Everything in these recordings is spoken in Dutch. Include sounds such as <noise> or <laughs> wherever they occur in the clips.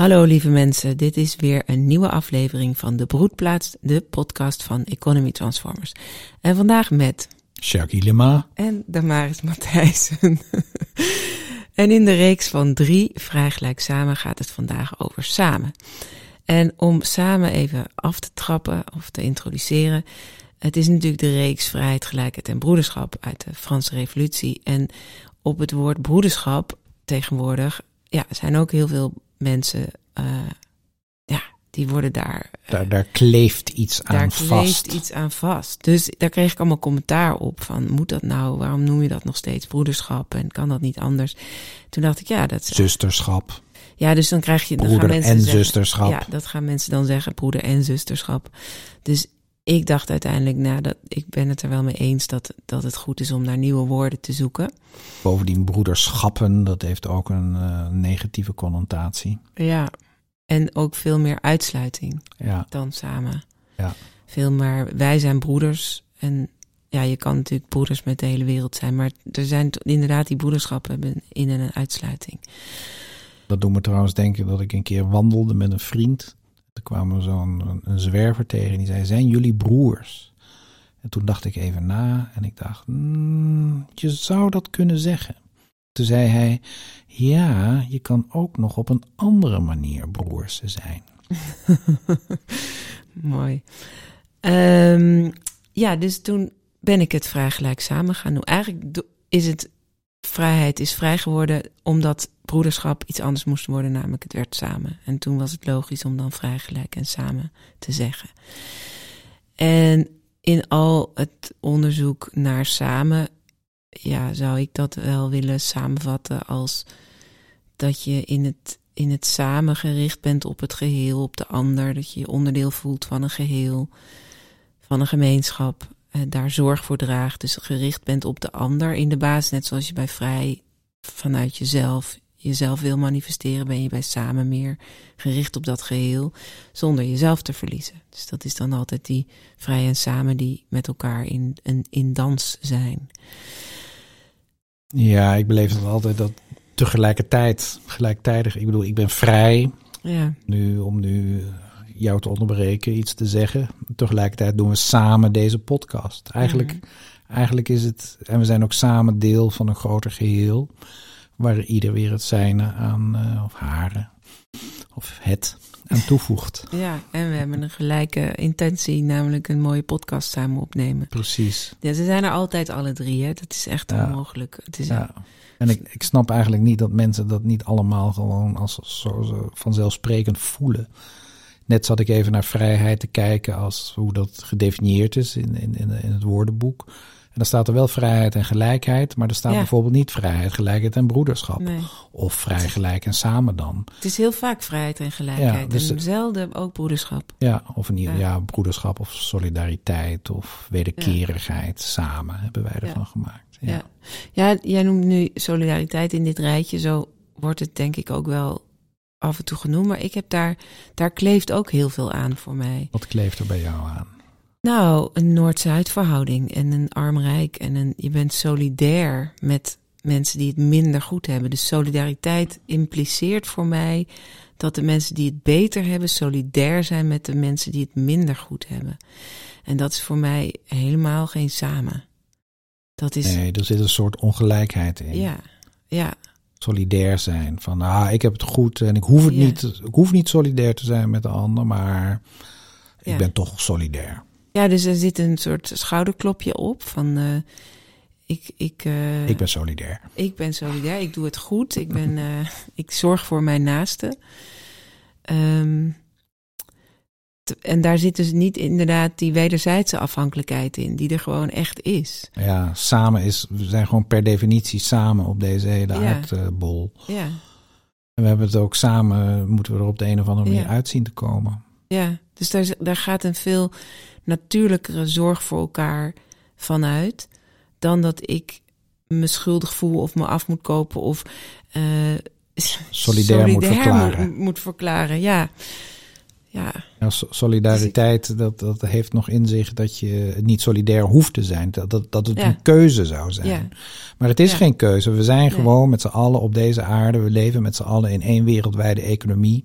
Hallo lieve mensen, dit is weer een nieuwe aflevering van De Broedplaats, de podcast van Economy Transformers. En vandaag met... Jacques Lema. En Damaris Matthijssen. <laughs> en in de reeks van drie Vrijgelijk Samen gaat het vandaag over samen. En om samen even af te trappen of te introduceren... Het is natuurlijk de reeks Vrijheid, Gelijkheid en Broederschap uit de Franse Revolutie. En op het woord broederschap tegenwoordig ja, zijn ook heel veel mensen, uh, ja, die worden daar. Uh, daar, daar kleeft iets aan daar vast. Daar kleeft iets aan vast. Dus daar kreeg ik allemaal commentaar op van, moet dat nou? Waarom noem je dat nog steeds broederschap? En kan dat niet anders? Toen dacht ik, ja, dat. Zusterschap. Ja, dus dan krijg je. Broeder dan gaan mensen en zeggen, zusterschap. Ja, dat gaan mensen dan zeggen, broeder en zusterschap. Dus ik dacht uiteindelijk, nou, dat, ik ben het er wel mee eens dat, dat het goed is om naar nieuwe woorden te zoeken. Bovendien broederschappen, dat heeft ook een uh, negatieve connotatie. Ja, en ook veel meer uitsluiting ja. dan samen. Ja. Veel meer, wij zijn broeders en ja, je kan natuurlijk broeders met de hele wereld zijn, maar er zijn inderdaad die broederschappen in- en een uitsluiting. Dat doet me trouwens denken dat ik een keer wandelde met een vriend. Toen kwam zo'n een, zwerver tegen en die zei, zijn jullie broers? En toen dacht ik even na en ik dacht, mm, je zou dat kunnen zeggen. Toen zei hij, ja, je kan ook nog op een andere manier broers zijn. <laughs> Mooi. Um, ja, dus toen ben ik het vrij gelijk samen gaan doen. Eigenlijk is het, vrijheid is vrij geworden omdat broederschap iets anders moest worden, namelijk het werd samen. En toen was het logisch om dan vrij gelijk en samen te zeggen. En in al het onderzoek naar samen, ja, zou ik dat wel willen samenvatten als dat je in het, in het samen gericht bent op het geheel, op de ander, dat je je onderdeel voelt van een geheel, van een gemeenschap, daar zorg voor draagt, dus gericht bent op de ander in de basis, net zoals je bij vrij vanuit jezelf jezelf wil manifesteren, ben je bij samen meer gericht op dat geheel, zonder jezelf te verliezen. Dus dat is dan altijd die vrij en samen die met elkaar in, in, in dans zijn. Ja, ik beleef het altijd dat tegelijkertijd, gelijktijdig, ik bedoel, ik ben vrij. Ja. Nu, om nu jou te onderbreken, iets te zeggen. Tegelijkertijd doen we samen deze podcast. Eigenlijk, Mhm. eigenlijk is het, en we zijn ook samen deel van een groter geheel waar ieder weer het zijne aan, uh, of haren, of het aan toevoegt. <laughs> Ja, en we hebben een gelijke intentie, namelijk een mooie podcast samen opnemen. Precies. Ja, ze zijn er altijd alle drie, hè? Dat is echt Ja. onmogelijk. Het is Ja. En ik, ik snap eigenlijk niet dat mensen dat niet allemaal gewoon als zo, zo vanzelfsprekend voelen. Net zat ik even naar vrijheid te kijken als hoe dat gedefinieerd is in, in, in, het woordenboek. En dan staat er wel vrijheid en gelijkheid, maar er staat Ja. bijvoorbeeld niet vrijheid, gelijkheid en broederschap. Nee. Of vrij, gelijk en samen dan. Het is heel vaak vrijheid en gelijkheid. Ja, dus- en zelden ook broederschap. Ja, of in ieder Ja. ja. broederschap of solidariteit of wederkerigheid. Samen hebben wij ervan gemaakt. Ja. ja, jij noemt nu solidariteit in dit rijtje. Zo wordt het denk ik ook wel af en toe genoemd. Maar ik heb daar, daar kleeft ook heel veel aan voor mij. Wat kleeft er bij jou aan? Nou, een Noord-Zuid verhouding en een arm-rijk. En een, je bent solidair met mensen die het minder goed hebben. Dus solidariteit impliceert voor mij dat de mensen die het beter hebben solidair zijn met de mensen die het minder goed hebben. En dat is voor mij helemaal geen samen. Dat is, Nee, er zit een soort ongelijkheid in. ja, ja, Solidair zijn. Van, ah, ik heb het goed en ik hoef, het niet, ik hoef niet solidair te zijn met de ander, maar Ja. ik ben toch solidair. ja, dus er zit een soort schouderklopje op van eh, ik, ik, eh, Ik ben solidair. ik ben solidair, ik doe het goed, ik, ben, eh, ik zorg voor mijn naasten. Ehm, en daar zit dus niet inderdaad die wederzijdse afhankelijkheid in, die er gewoon echt is. Ja, samen is, we zijn gewoon per definitie samen op deze hele Ja. aardbol. Ja, En we hebben het ook samen, moeten we er op de een of andere manier Ja. uitzien te komen. ja. dus daar, daar gaat een veel natuurlijkere zorg voor elkaar vanuit dan dat ik me schuldig voel of me af moet kopen of eh, Solidair moet verklaren. Moet, moet verklaren, ja. Ja. Ja, so- solidariteit, dat, dat heeft nog in zich dat je niet solidair hoeft te zijn. Dat, dat, dat het Ja. een keuze zou zijn. Ja. Maar het is geen keuze. We zijn gewoon met z'n allen op deze aarde. We leven met z'n allen in één wereldwijde economie.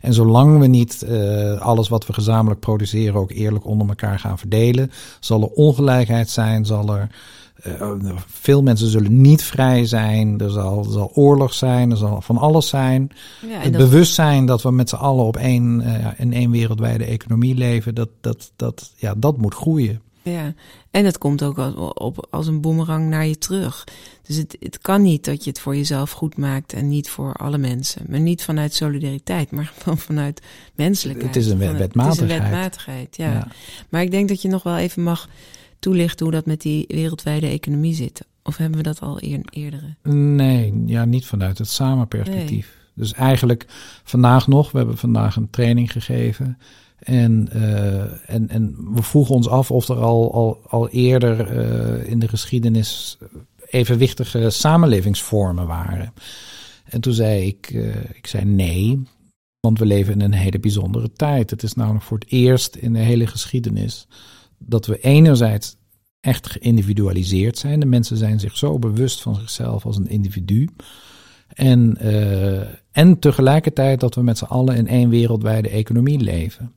En zolang we niet eh, alles wat we gezamenlijk produceren ook eerlijk onder elkaar gaan verdelen, zal er ongelijkheid zijn, zal er eh, veel mensen zullen niet vrij zijn. Er zal, er zal oorlog zijn, er zal van alles zijn. ja Het dat- bewustzijn dat we met z'n allen op één, eh, in één wereldwijde economie leven, dat, dat, dat, ja, dat moet groeien. Ja, en het komt ook als, op, als een boemerang naar je terug. Dus het, het kan niet dat je het voor jezelf goed maakt en niet voor alle mensen. Maar niet vanuit solidariteit, maar <laughs> gewoon vanuit menselijkheid. Het is een wetmatigheid. Het is een wetmatigheid, ja. Ja. Maar ik denk dat je nog wel even mag toelichten hoe dat met die wereldwijde economie zit. Of hebben we dat al eer, eerdere? Nee, ja, niet vanuit het samenperspectief. Dus eigenlijk vandaag nog, we hebben vandaag een training gegeven. En, eh, en, en we vroegen ons af of er al, al, al eerder eh, in de geschiedenis evenwichtige samenlevingsvormen waren. En toen zei ik, eh, ik zei nee, want we leven in een hele bijzondere tijd. Het is namelijk voor het eerst in de hele geschiedenis dat we enerzijds echt geïndividualiseerd zijn. De mensen zijn zich zo bewust van zichzelf als een individu. En, eh, en tegelijkertijd dat we met z'n allen in één wereldwijde economie leven.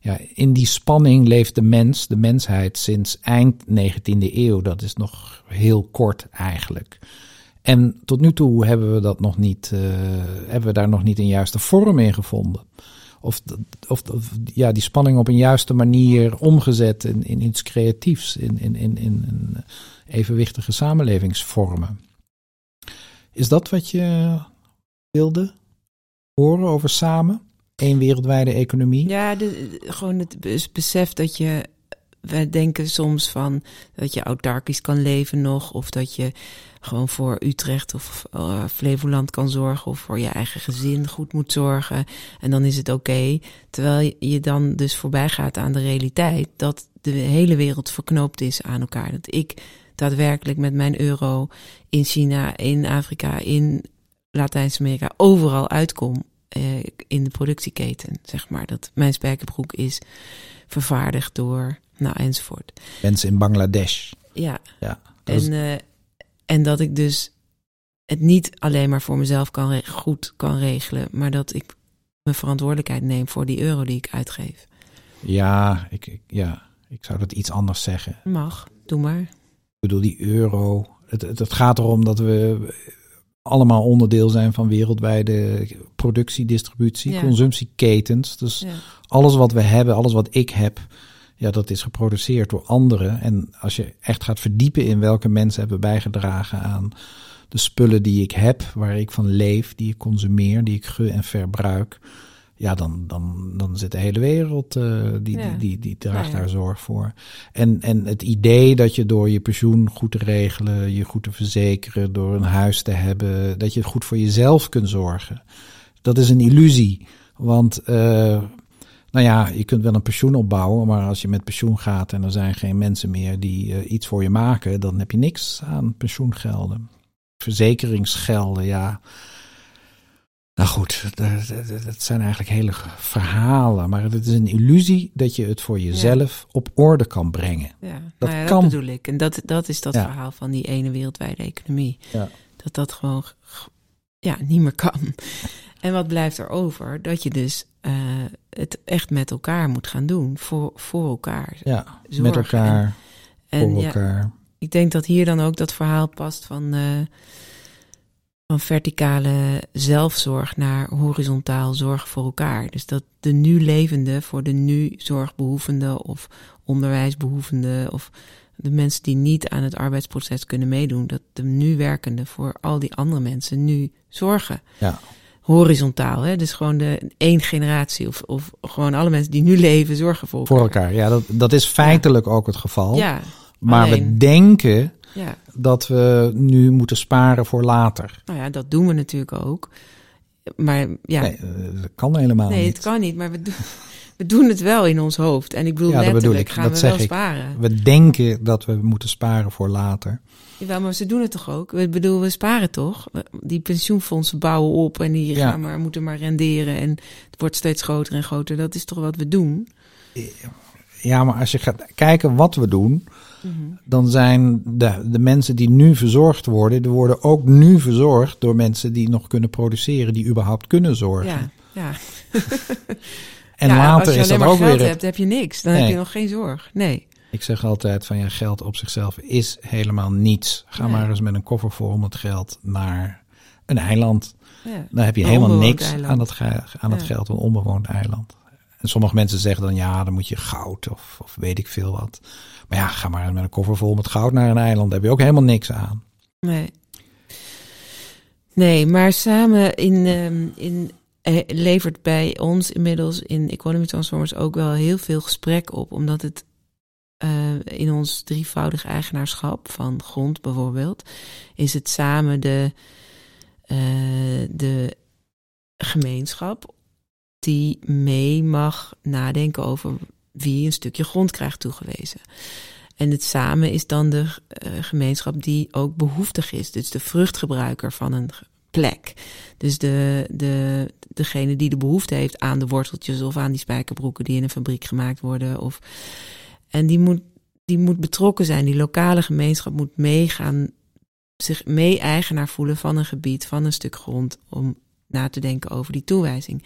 Ja, in die spanning leeft de mens, de mensheid, sinds eind 19e eeuw. Dat is nog heel kort eigenlijk. En tot nu toe hebben we dat nog niet, eh, hebben we daar nog niet een juiste vorm in gevonden. Of, of, ja, die spanning op een juiste manier omgezet in, in iets creatiefs, in, in, in, in evenwichtige samenlevingsvormen. Is dat wat je wilde horen over samen? Eén wereldwijde economie? Ja, gewoon het bes- besef dat je. Wij denken soms van dat je autarkisch kan leven nog. Of dat je gewoon voor Utrecht of eh, Flevoland kan zorgen. Of voor je eigen gezin goed moet zorgen. En dan is het oké. Terwijl je- je dan dus voorbij gaat aan de realiteit. Dat de hele wereld verknoopt is aan elkaar. Dat ik daadwerkelijk met mijn euro in China, in Afrika, in Latijns-Amerika overal uitkom eh, in de productieketen, zeg maar. Dat mijn spijkerbroek is vervaardigd door, nou, enzovoort. Mensen in Bangladesh. Ja, Ja, dat en, eh, en dat ik dus het niet alleen maar voor mezelf kan goed kan regelen, maar dat ik mijn verantwoordelijkheid neem voor die euro die ik uitgeef. ja, ik, ik- ja, ik zou dat iets anders zeggen. Mag, doe maar. Ik bedoel, die euro. Het, het, het gaat erom dat we allemaal onderdeel zijn van wereldwijde productie, distributie, Ja. consumptieketens. Dus Ja. alles wat we hebben, alles wat ik heb, ja, dat is geproduceerd door anderen. En als je echt gaat verdiepen in welke mensen hebben bijgedragen aan de spullen die ik heb, waar ik van leef, die ik consumeer, die ik ge- en verbruik. Ja, dan, dan, dan zit de hele wereld, eh, die, Ja. die, die, die draagt Ja, daar zorg voor. En, en het idee dat je door je pensioen goed te regelen, je goed te verzekeren, door een huis te hebben, dat je goed voor jezelf kunt zorgen. Dat is een illusie. Want eh, nou ja, je kunt wel een pensioen opbouwen, maar als je met pensioen gaat en er zijn geen mensen meer die eh, iets voor je maken, dan heb je niks aan pensioengelden. Verzekeringsgelden, ja. Nou goed, dat, dat- dat zijn eigenlijk hele verhalen, maar het is een illusie dat je het voor jezelf op orde kan brengen. Ja, Dat nou ja, kan. dat bedoel ik. En dat, dat is dat Ja. verhaal van die ene wereldwijde economie. Ja. Dat dat gewoon ja, niet meer kan. <laughs> En wat blijft er over? Dat je dus eh, het echt met elkaar moet gaan doen. Voor, voor elkaar. Ja, met elkaar, En voor elkaar. ik denk dat hier dan ook dat verhaal past van, eh, van verticale zelfzorg naar horizontaal zorg voor elkaar. Dus dat de nu levende voor de nu zorgbehoevende of onderwijsbehoevende of de mensen die niet aan het arbeidsproces kunnen meedoen, dat de nu werkende voor al die andere mensen nu zorgen. Ja. Horizontaal, hè? dus gewoon de één generatie of, of gewoon alle mensen die nu leven zorgen voor elkaar. Voor elkaar, ja, dat, dat is feitelijk ook het geval. Ja, maar we denken ja. dat we nu moeten sparen voor later. Nou ja, dat doen we natuurlijk ook. Maar ja, Nee, nee, eh, dat kan helemaal het niet. kan niet. Maar we, doen, <laughs> we doen het wel in ons hoofd. En ik bedoel, Ja, dat bedoel ik. gaan Dat we zeg wel ik. sparen. We denken dat we moeten sparen voor later. Jawel, maar ze doen het toch ook? Ik bedoel, we sparen toch? Die pensioenfondsen bouwen op en die Ja. gaan maar, moeten maar renderen. En het wordt steeds groter en groter. Dat is toch wat we doen? Ja, maar als je gaat kijken wat we doen, Mhm. dan zijn de, de mensen die nu verzorgd worden, die worden ook nu verzorgd door mensen die nog kunnen produceren, die überhaupt kunnen zorgen. Ja, ja. <laughs> En Ja, later als je is dat maar ook geld weer. hebt, heb je niks. Dan heb je nog geen zorg. Nee. Ik zeg altijd van ja, geld op zichzelf is helemaal niets. Ga Nee. maar eens met een koffer vol met geld naar een eiland. Ja. Dan heb je helemaal niks eiland. aan ge- aan Ja. geld, een onbewoond eiland. En sommige mensen zeggen dan ja, dan moet je goud of, of weet ik veel wat. Maar ja, ga maar met een koffer vol met goud naar een eiland. Daar heb je ook helemaal niks aan. Nee. Nee, maar samen in, ehm, in, eh, levert bij ons inmiddels in Economy Transformers ook wel heel veel gesprek op. Omdat het eh, in ons drievoudig eigenaarschap van grond bijvoorbeeld, is het samen de, eh, de gemeenschap die mee mag nadenken over wie een stukje grond krijgt toegewezen. En het samen is dan de eh, gemeenschap die ook behoeftig is. Dus de vruchtgebruiker van een plek. Dus de, de, degene die de behoefte heeft aan de worteltjes of aan die spijkerbroeken die in een fabriek gemaakt worden. Of, en die moet, die moet betrokken zijn. Die lokale gemeenschap moet meegaan, zich mee-eigenaar voelen van een gebied, van een stuk grond. Om na te denken over die toewijzing.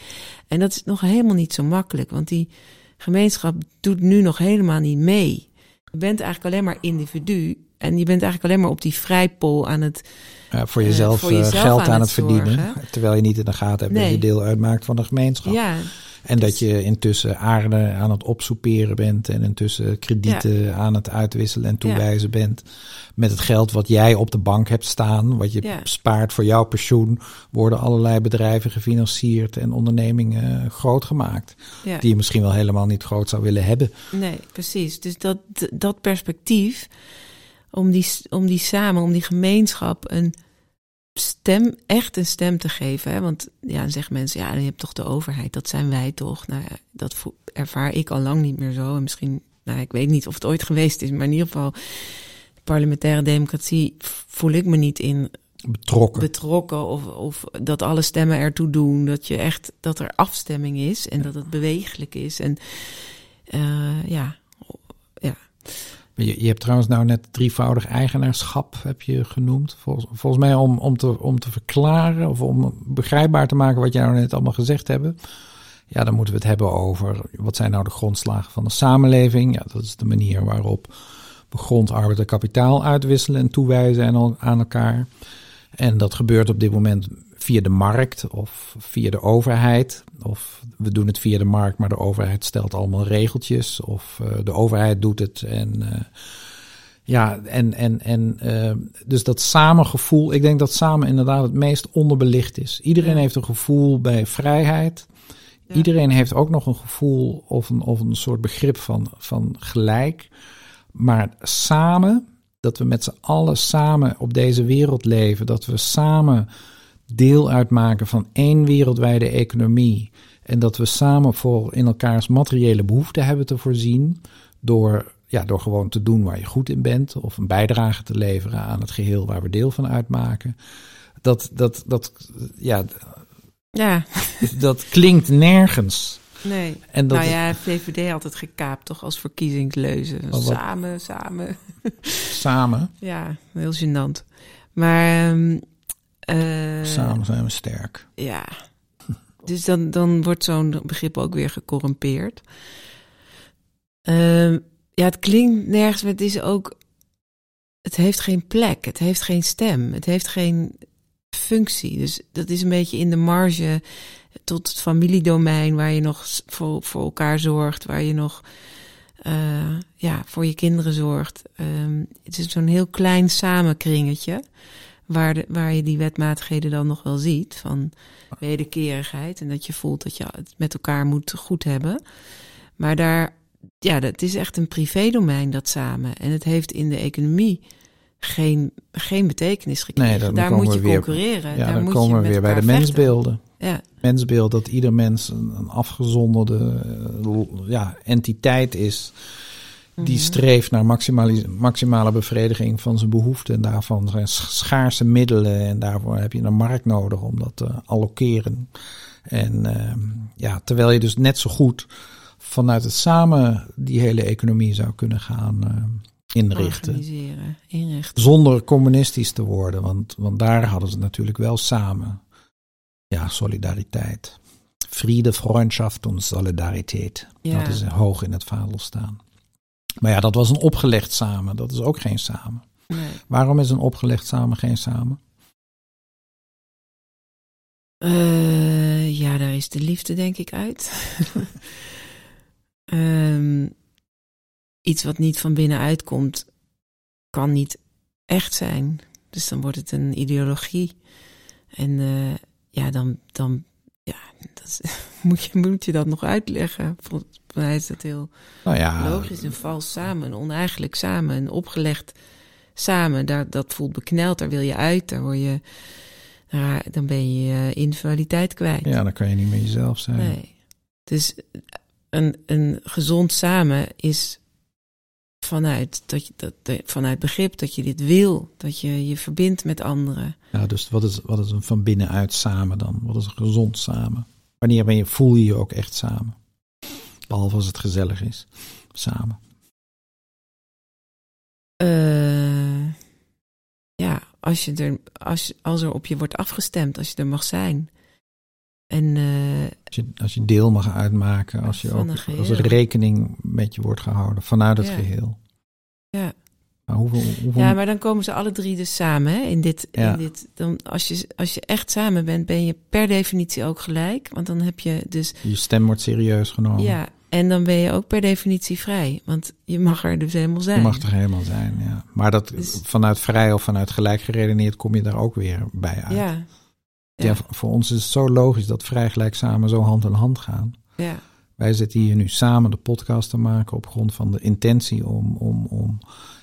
En dat is nog helemaal niet zo makkelijk, want die gemeenschap doet nu nog helemaal niet mee. Je bent eigenlijk alleen maar individu en je bent eigenlijk alleen maar op die vrijpol aan het. Ja, voor Eh, jezelf, voor eh, jezelf geld aan, aan het verdienen. Terwijl je niet in de gaten hebt dat je deel uitmaakt van de gemeenschap. Ja, En dat je intussen aarde aan het opsoeperen bent en intussen kredieten aan het uitwisselen en toewijzen bent. Met het geld wat jij op de bank hebt staan, wat je spaart voor jouw pensioen, worden allerlei bedrijven gefinancierd en ondernemingen groot gemaakt. Die je misschien wel helemaal niet groot zou willen hebben. Nee, precies. Dus dat, dat perspectief, om die, om die samen, om die gemeenschap een stem, echt een stem te geven. Hè? Want ja, dan zeggen mensen, ja, je hebt toch de overheid, dat zijn wij toch. Nou dat ervaar ik al lang niet meer zo. En misschien, nou, ik weet niet of het ooit geweest is, maar in ieder geval, parlementaire democratie voel ik me niet in Betrokken. betrokken of, of dat alle stemmen ertoe doen. Dat je echt dat er afstemming is en dat het bewegelijk is. En eh, ja, ja. Je, je hebt trouwens nou net drievoudig eigenaarschap heb je genoemd. Volgens, mij om, om, te, om te verklaren of om begrijpbaar te maken wat jij nou net allemaal gezegd hebben. Ja, dan moeten we het hebben over wat zijn nou de grondslagen van de samenleving. Ja, dat is de manier waarop we grond, arbeid en kapitaal uitwisselen en toewijzen en aan elkaar. En dat gebeurt op dit moment via de markt of via de overheid. Of we doen het via de markt, maar de overheid stelt allemaal regeltjes. Of eh, de overheid doet het. En eh, ja, en, en, en eh, dus dat samengevoel. Ik denk dat samen inderdaad het meest onderbelicht is. Iedereen Ja. heeft een gevoel bij vrijheid. Ja. Iedereen heeft ook nog een gevoel of een, of een soort begrip van, van gelijk. Maar samen, dat we met z'n allen samen op deze wereld leven, dat we samen deel uitmaken van één wereldwijde economie. En dat we samen voor in elkaars materiële behoeften hebben te voorzien. Door, ja, door gewoon te doen waar je goed in bent. Of een bijdrage te leveren aan het geheel waar we deel van uitmaken. Dat, dat, dat, ja, Ja, dat klinkt nergens. nee. En dat nou ja, VVD altijd gekaapt toch als verkiezingsleuze. Oh, Samen, samen. samen, Ja, heel gênant. Maar ehm, eh, samen zijn we sterk. Ja. <laughs> Dus dan, dan wordt zo'n begrip ook weer gecorrumpeerd. Ehm, ja, het klinkt nergens, maar het is ook. Het heeft geen plek, het heeft geen stem, het heeft geen functie. Dus dat is een beetje in de marge tot het familiedomein waar je nog voor, voor elkaar zorgt, waar je nog eh, ja, voor je kinderen zorgt. Ehm, het is zo'n heel klein samenkringetje waar, de, waar je die wetmatigheden dan nog wel ziet van wederkerigheid en dat je voelt dat je het met elkaar moet goed hebben. Maar daar, ja, dat is echt een privédomein dat samen. En het heeft in de economie geen, geen betekenis gekregen. Nee, daar moet je weer- concurreren. Ja, daar dan moet komen je we weer bij de mensbeelden. ja. mensbeeld dat ieder mens een, een afgezonderde eh, ja, entiteit is. Die Mhm. streeft naar maximale, maximale bevrediging van zijn behoeften. En daarvan zijn sch- schaarse middelen. En daarvoor heb je een markt nodig om dat te allokeren. En ehm, ja, terwijl je dus net zo goed vanuit het samen die hele economie zou kunnen gaan eh, inrichten. Inrichten. Zonder communistisch te worden, want, want daar hadden ze natuurlijk wel samen. Ja, solidariteit. Vrede, Freundschaft en solidariteit. Ja. Dat is hoog in het vaandel staan. Maar ja, dat was een opgelegd samen. Dat is ook geen samen. Nee. Waarom is een opgelegd samen geen samen? Eh, ja, daar is de liefde denk ik uit. <laughs> Ehm, iets wat niet van binnenuit komt, kan niet echt zijn. Dus dan wordt het een ideologie. En eh, ja, dan, dan ja, dat is- <laughs> moet, je, moet je dat nog uitleggen. Volgens mij is dat heel Nou ja, logisch. Een vals samen, een oneigenlijk samen, een opgelegd samen. Daar, dat voelt bekneld, daar wil je uit, daar word je, dan ben je je individualiteit kwijt. ja, dan kan je niet meer jezelf zijn. Nee. Dus een, een gezond samen is vanuit, dat je, dat, vanuit begrip dat je dit wil, dat je je verbindt met anderen. Ja, dus wat is, wat is een van binnenuit samen dan? Wat is een gezond samen? Wanneer ben je, voel je je ook echt samen? Behalve als het gezellig is. Samen. Eh, ja, als, je er, als, als er op je wordt afgestemd, als je er mag zijn. En eh, Als je, als je deel mag uitmaken, als, je ook, als er rekening met je wordt gehouden vanuit het Ja. geheel. Ja. Maar hoeveel, hoeveel ja, maar dan komen ze alle drie dus samen. Hè? In dit, Ja. in dit, dan, als, je, als je echt samen bent, ben je per definitie ook gelijk. Want dan heb je dus je stem wordt serieus genomen. Ja, en dan ben je ook per definitie vrij. Want je mag er dus helemaal zijn. Je mag er helemaal zijn, ja. Maar dat Dus- vanuit vrij of vanuit gelijk geredeneerd kom je daar ook weer bij uit. Ja. Ja, Ja. voor- ons is het zo logisch dat vrij gelijk samen zo hand in hand gaan. ja. Wij zitten hier nu samen de podcast te maken op grond van de intentie om, om, om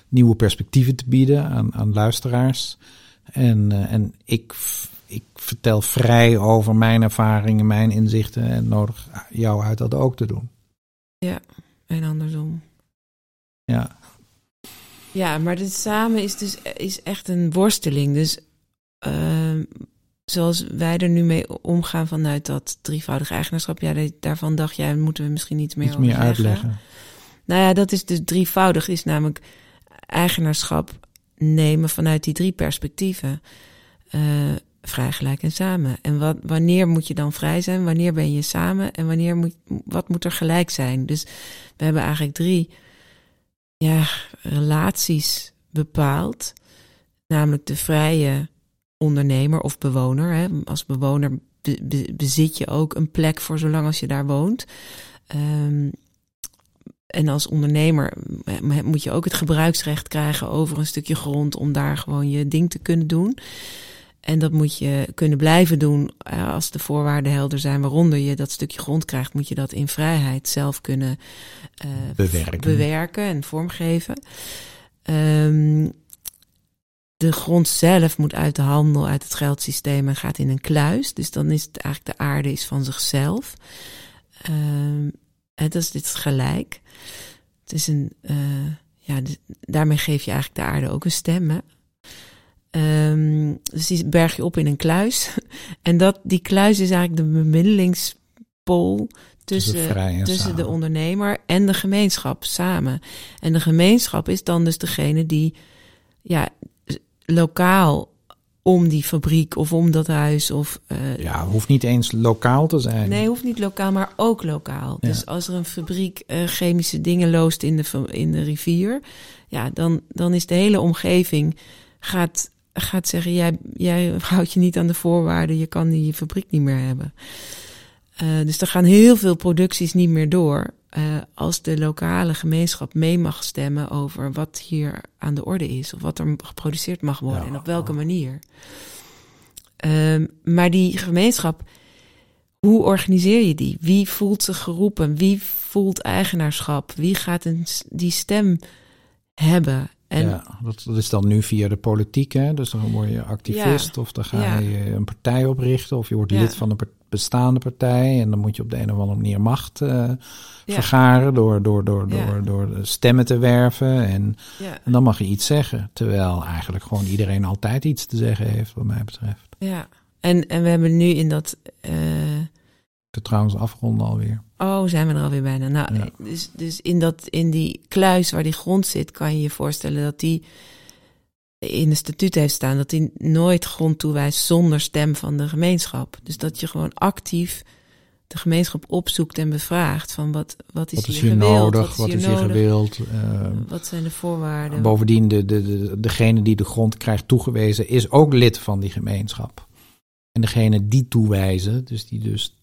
nieuwe perspectieven te bieden aan, aan luisteraars. En, eh, en ik, ik vertel vrij over mijn ervaringen, mijn inzichten en nodig jou uit dat ook te doen. En andersom. Ja, Ja, maar dit samen is dus is echt een worsteling. Dus ehm, zoals wij er nu mee omgaan vanuit dat drievoudig eigenaarschap. Ja, da- daarvan dacht jij, moeten we misschien iets meer iets meer uitleggen. Nou ja, dat is dus drievoudig, is namelijk eigenaarschap nemen vanuit die drie perspectieven. Eh, vrij, gelijk en samen. En wat, wanneer moet je dan vrij zijn? Wanneer ben je samen? En wanneer moet, wat moet er gelijk zijn? Dus we hebben eigenlijk drie ja, relaties bepaald. Namelijk de vrije ondernemer of bewoner. Hè. Als bewoner be- be- bezit je ook een plek voor zolang als je daar woont. Ehm, en als ondernemer eh, moet je ook het gebruiksrecht krijgen over een stukje grond om daar gewoon je ding te kunnen doen. En dat moet je kunnen blijven doen eh, als de voorwaarden helder zijn waaronder je dat stukje grond krijgt, moet je dat in vrijheid zelf kunnen eh, Bewerken. bewerken en vormgeven. Ehm, de grond zelf moet uit de handel, uit het geldsysteem en gaat in een kluis. Dus dan is het eigenlijk de aarde is van zichzelf. Ehm, en dat is dit gelijk. Het is een, eh, ja, daarmee geef je eigenlijk de aarde ook een stem. Hè? Ehm, dus die berg je op in een kluis. <laughs> En dat, die kluis is eigenlijk de bemiddelingspool Tussen tussen, de ondernemer en de gemeenschap samen. En de gemeenschap is dan dus degene die ja, lokaal om die fabriek of om dat huis of eh, Ja, hoeft niet eens lokaal te zijn. Nee, hoeft niet lokaal, maar ook lokaal. Ja. Dus als er een fabriek eh, chemische dingen loost in de, in de rivier, ja, dan, dan is de hele omgeving gaat, gaat zeggen: jij, jij houdt je niet aan de voorwaarden, je kan die fabriek niet meer hebben. Eh, dus er gaan heel veel producties niet meer door. Eh, als de lokale gemeenschap mee mag stemmen over wat hier aan de orde is, of wat er geproduceerd mag worden Ja. en op welke manier. Ehm, maar die gemeenschap, hoe organiseer je die? Wie voelt zich geroepen? Wie voelt eigenaarschap? Wie gaat een, die stem hebben? En ja, dat, dat is dan nu via de politiek, hè? Dus dan word je activist of dan ga Ja. je een partij oprichten of je wordt lid van een bestaande partij en dan moet je op de een of andere manier macht eh, vergaren door, door, door, door, door stemmen te werven en, en dan mag je iets zeggen. Terwijl eigenlijk gewoon iedereen altijd iets te zeggen heeft, wat mij betreft. ja. En, en we hebben nu in dat. eh, Ik trouwens afronden alweer. oh, zijn we er alweer bijna? Nou, Ja. dus, dus in, dat, in die kluis waar die grond zit, kan je je voorstellen dat die in de statuut heeft staan dat die nooit grond toewijst zonder stem van de gemeenschap. Dus dat je gewoon actief de gemeenschap opzoekt en bevraagt van wat, wat is, Wat is hier gewild, nodig? Wat hier is hier gewild? Eh, Wat zijn de voorwaarden? Bovendien, de, de, de, degene die de grond krijgt toegewezen, is ook lid van die gemeenschap. En degene die toewijzen, dus die dus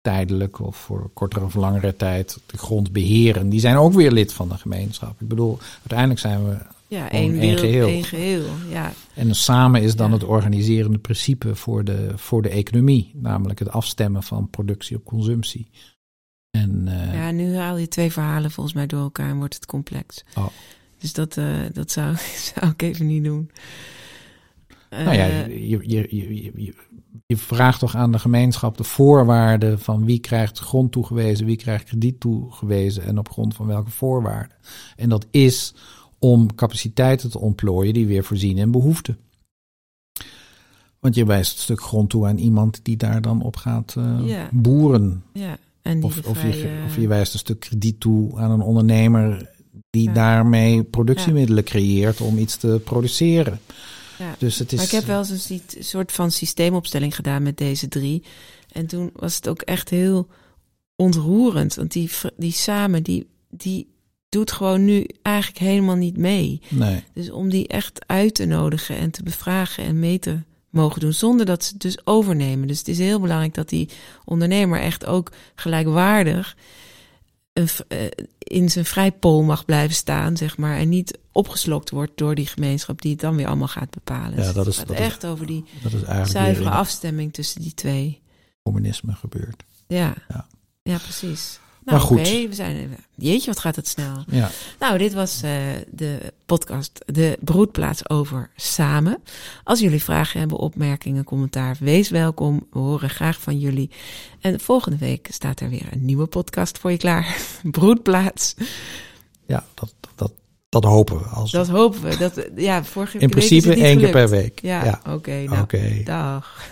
tijdelijk of voor kortere of langere tijd de grond beheren, die zijn ook weer lid van de gemeenschap. Ik bedoel, uiteindelijk zijn we. ja, één geheel. één geheel. Ja, En samen is dan Ja. het organiserende principe voor de, voor de economie, namelijk het afstemmen van productie op consumptie. En eh, ja, nu haal je twee verhalen volgens mij door elkaar en wordt het complex. Oh. Dus dat, eh, dat zou, <laughs> zou ik even niet doen. Nou ja, Eh, je, je, je, je, vraagt toch aan de gemeenschap de voorwaarden van wie krijgt grond toegewezen, wie krijgt krediet toegewezen en op grond van welke voorwaarden. En dat is om capaciteiten te ontplooien die weer voorzien in behoeften. Want je wijst een stuk grond toe aan iemand die daar dan op gaat eh, Ja. boeren. ja, en die Of, of, je, vrije- of je wijst een stuk krediet toe aan een ondernemer die Ja. daarmee productiemiddelen creëert om iets te produceren. Ja. Dus het is. Maar ik heb wel eens een si- soort van systeemopstelling gedaan met deze drie. En toen was het ook echt heel ontroerend. Want die, die samen, die, die doet gewoon nu eigenlijk helemaal niet mee. Nee. Dus om die echt uit te nodigen en te bevragen en mee te mogen doen. Zonder dat ze het dus overnemen. Dus het is heel belangrijk dat die ondernemer echt ook gelijkwaardig een, eh, in zijn vrijpool mag blijven staan, zeg maar. En niet opgeslokt wordt door die gemeenschap die het dan weer allemaal gaat bepalen. Ja, Dus dat het is- echt over die Dat is zuivere in afstemming tussen die twee. communisme gebeurd. Ja, Ja. ja. precies. Maar Nou, goed. oké, we zijn. Jeetje, wat gaat het snel. Ja, Nou, dit was eh, de podcast, de broedplaats over samen. Als jullie vragen hebben, opmerkingen, commentaar, wees welkom. We horen graag van jullie. En volgende week staat er weer een nieuwe podcast voor je klaar. <laughs> Broedplaats. ja dat, dat, dat hopen we. Als, Dat hopen we. Dat, ja, vorige in week is principe één keer per week. Ja, Ja. oké. nou, Oké. dag.